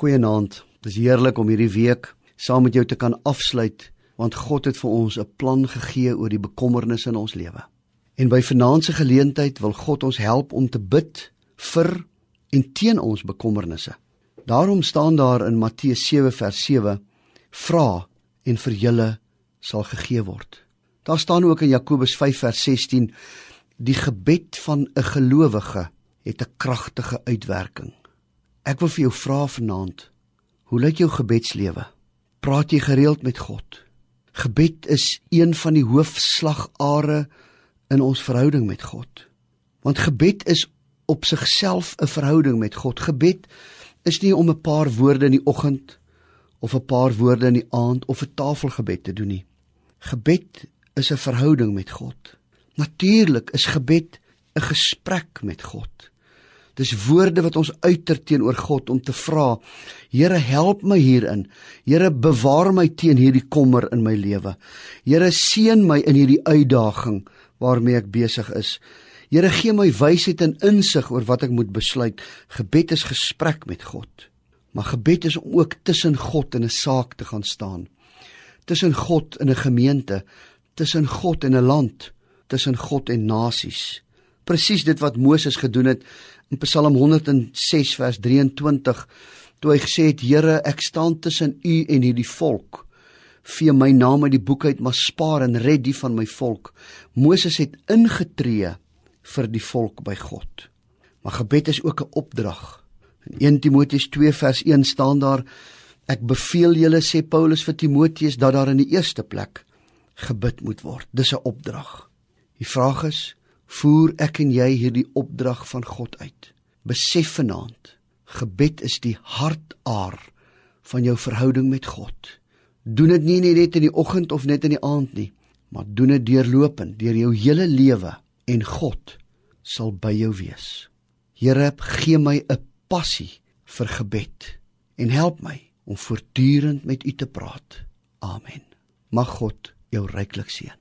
Goeienaand. Dis heerlik om hierdie week saam met jou te kan afsluit want God het vir ons 'n plan gegee oor die bekommernisse in ons lewe. En by vanaand se geleentheid wil God ons help om te bid vir en teen ons bekommernisse. Daarom staan daar in Matteus 7 vers 7: Vra en vir julle sal gegee word. Daar staan ook in Jakobus 5 vers 16: Die gebed van 'n gelowige het 'n kragtige uitwerking. Ek wil vir jou vra vanaand, hoe lyk jou gebedslewe? Praat jy gereeld met God? Gebed is een van die hoofslagare in ons verhouding met God. Want gebed is op sigself 'n verhouding met God. Gebed is nie om 'n paar woorde in die oggend of 'n paar woorde in die aand of 'n tafelgebed te doen nie. Gebed is 'n verhouding met God. Natuurlik is gebed 'n gesprek met God. Dis woorde wat ons uiter teenoor God om te vra: Here, help my hierin. Here, bewaar my teen hierdie kommer in my lewe. Here, seën my in hierdie uitdaging waarmee ek besig is. Here, gee my wysheid en insig oor wat ek moet besluit. Gebed is gesprek met God. Maar gebed is om ook tussen God en 'n saak te gaan staan. Tussen God en 'n gemeente, tussen God en 'n land, tussen God en nasies. Presies dit wat Moses gedoen het in Psalm 106 vers 23 toe hy gesê het Here ek staan tussen u en hierdie volk. Vee my naam uit die boek uit maar spaar en red die van my volk. Moses het ingetree vir die volk by God. Maar gebed is ook 'n opdrag. In 1 Timoteus 2 vers 1 staan daar ek beveel julle sê Paulus vir Timoteus dat daar in die eerste plek gebid moet word. Dis 'n opdrag. Die vraag is voer ek en jy hierdie opdrag van God uit. Besef vanaand, gebed is die hartaar van jou verhouding met God. Doen dit nie net in die oggend of net in die aand nie, maar doen dit deurlopend deur jou hele lewe en God sal by jou wees. Here, gee my 'n passie vir gebed en help my om voortdurend met U te praat. Amen. Mag God jou ryklik seën.